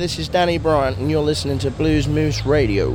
this is Danny Bryant, and you're listening to Blues Moose Radio.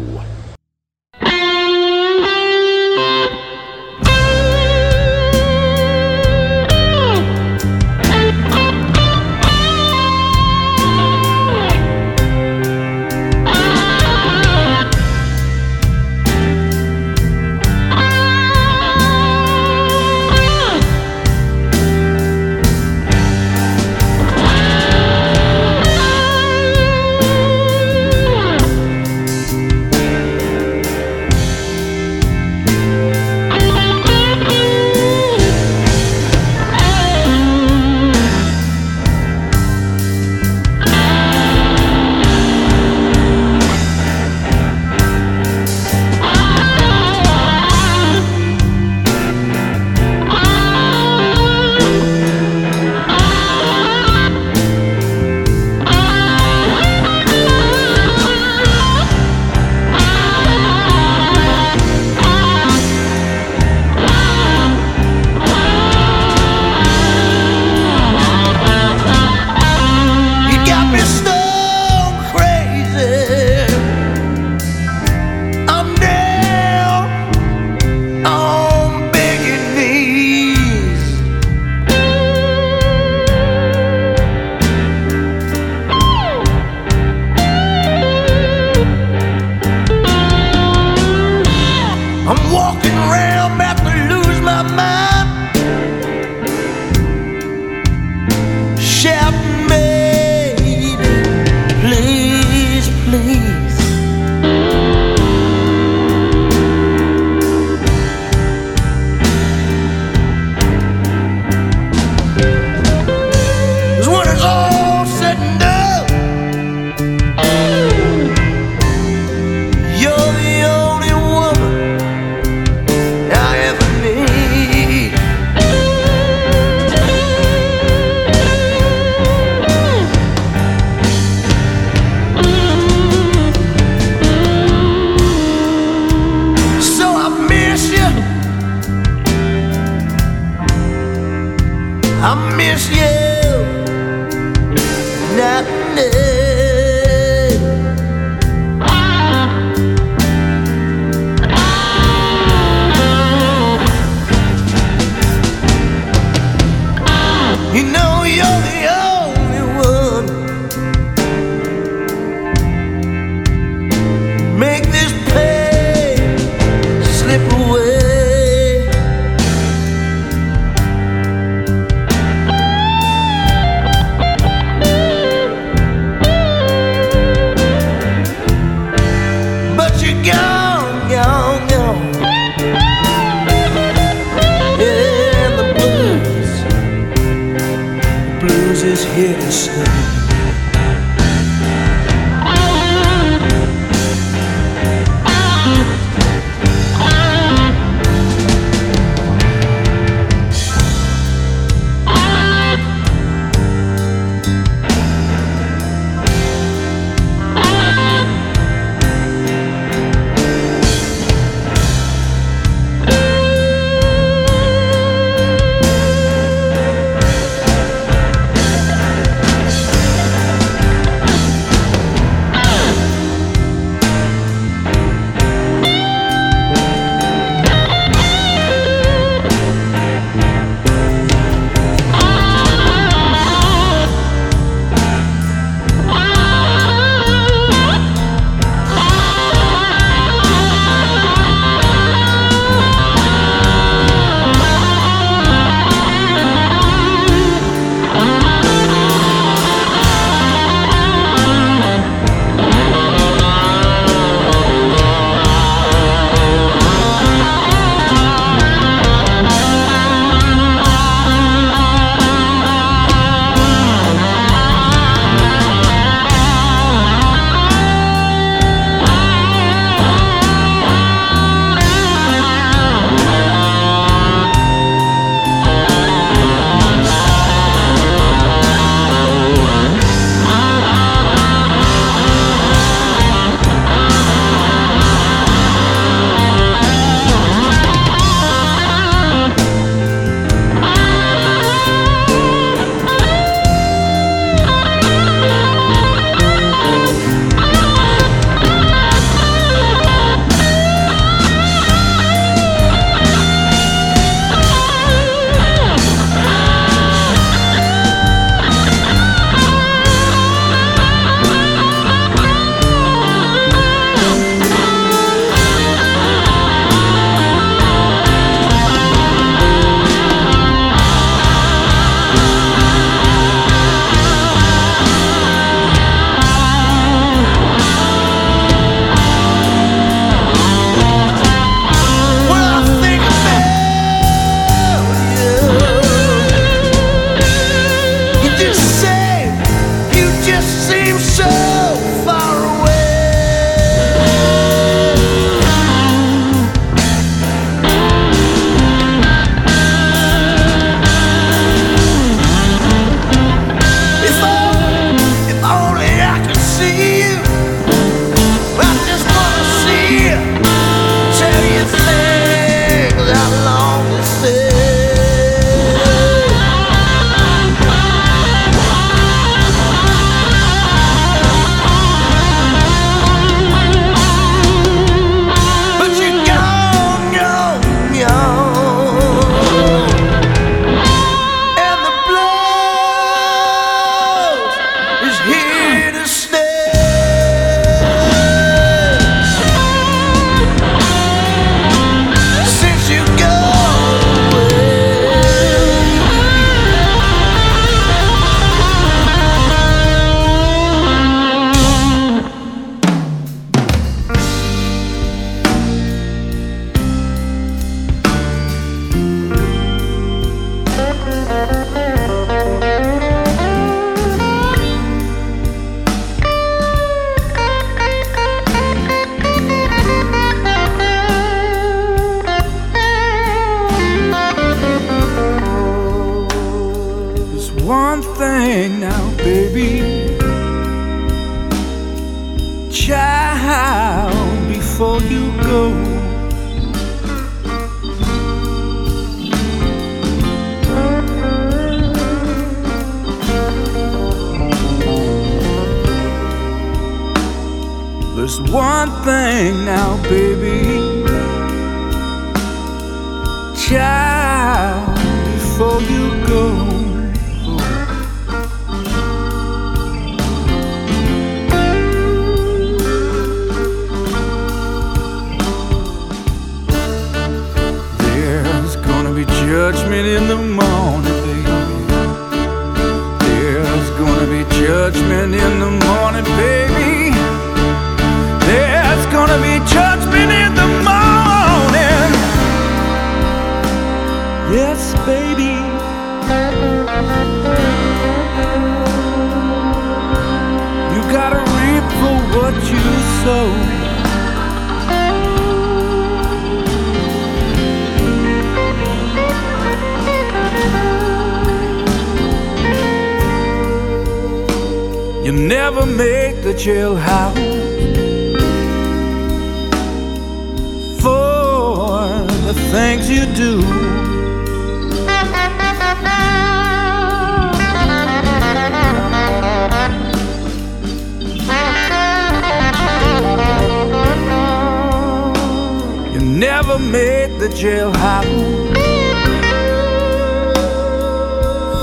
Never made the jailhouse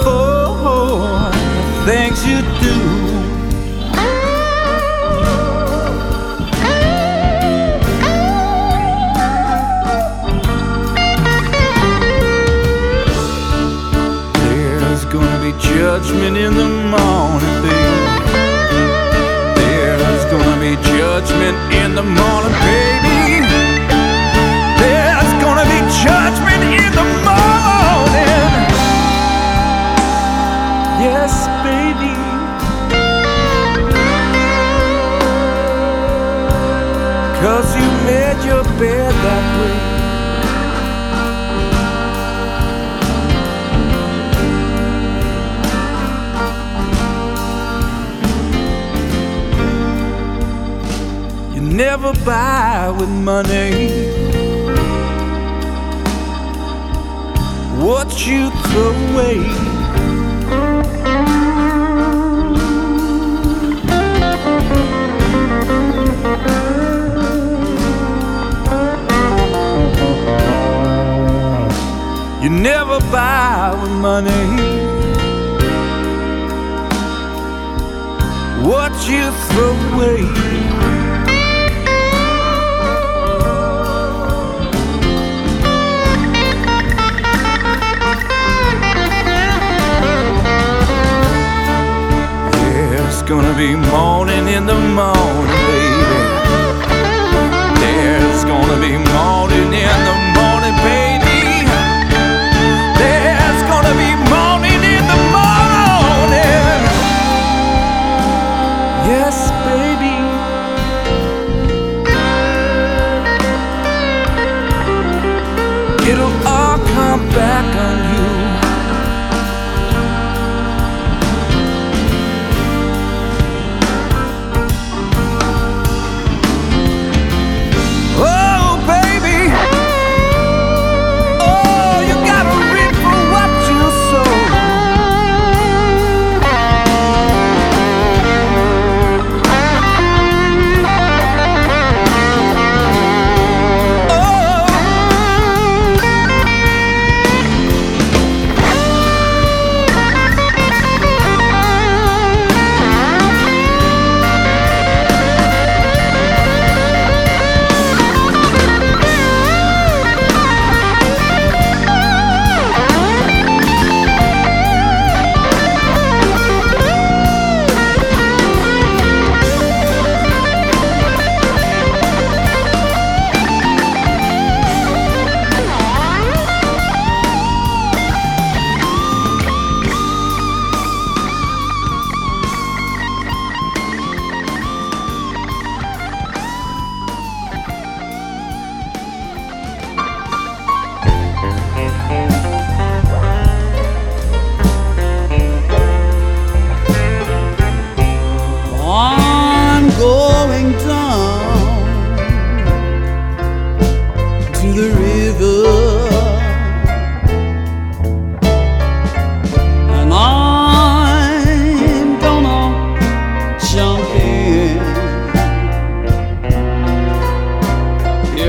for oh, the things you do. There's gonna be judgment in the morning, baby. There's gonna be judgment in the morning, baby. Yes, baby. Cause you made your bed that way. You never buy with money what you throw away. Buy with money what you throw away. There's gonna be morning in the morning, baby. There's gonna be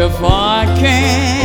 if I can't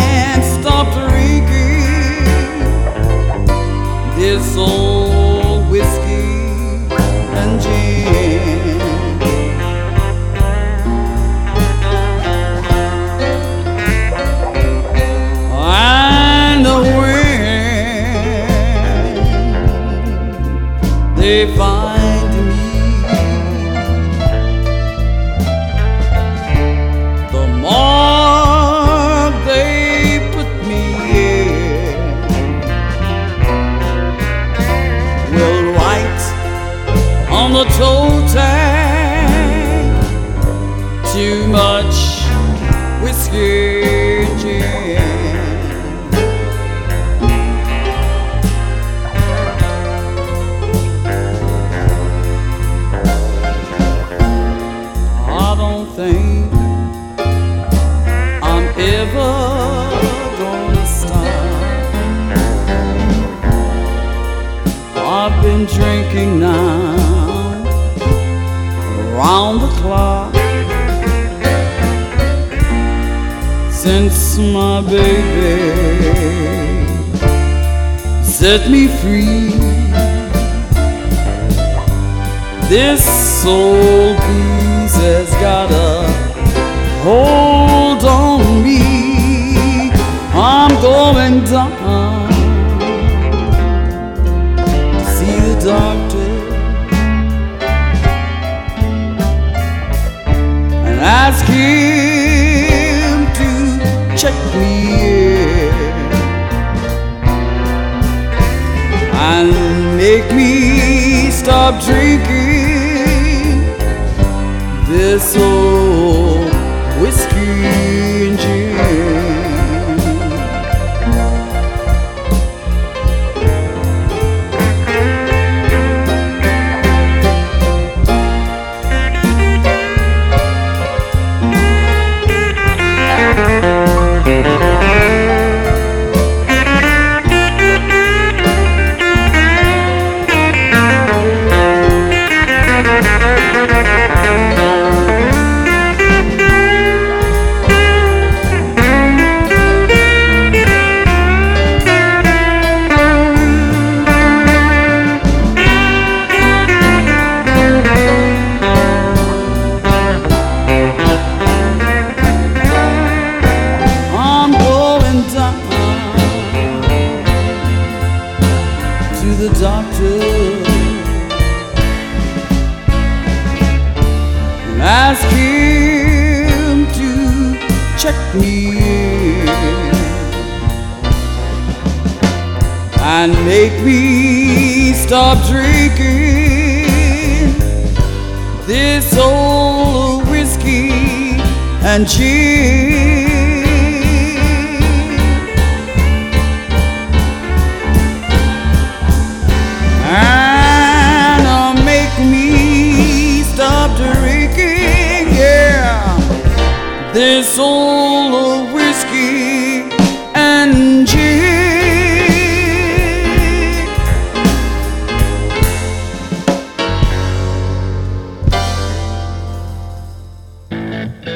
set me free. This soul and make me stop drinking this old whiskey.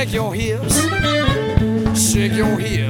Shake your hips. Shake your hips.